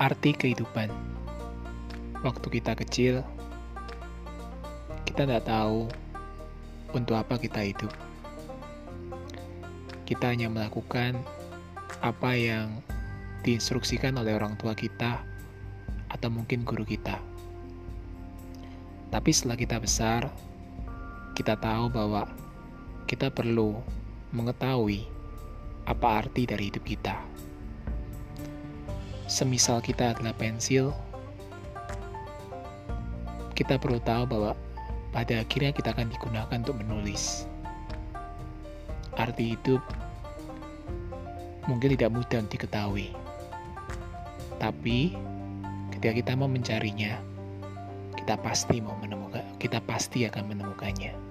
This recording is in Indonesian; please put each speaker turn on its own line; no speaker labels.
arti kehidupan. Waktu kita kecil, kita tidak tahu untuk apa kita hidup. Kita hanya melakukan apa yang diinstruksikan oleh orang tua kita atau mungkin guru kita. Tapi setelah kita besar, kita tahu bahwa kita perlu mengetahui apa arti dari hidup kita. Semisal kita adalah pensil, kita perlu tahu bahwa pada akhirnya kita akan digunakan untuk menulis. Arti hidup mungkin tidak mudah diketahui. Tapi ketika kita mau mencarinya, kita pasti mau menemukan, kita pasti akan menemukannya.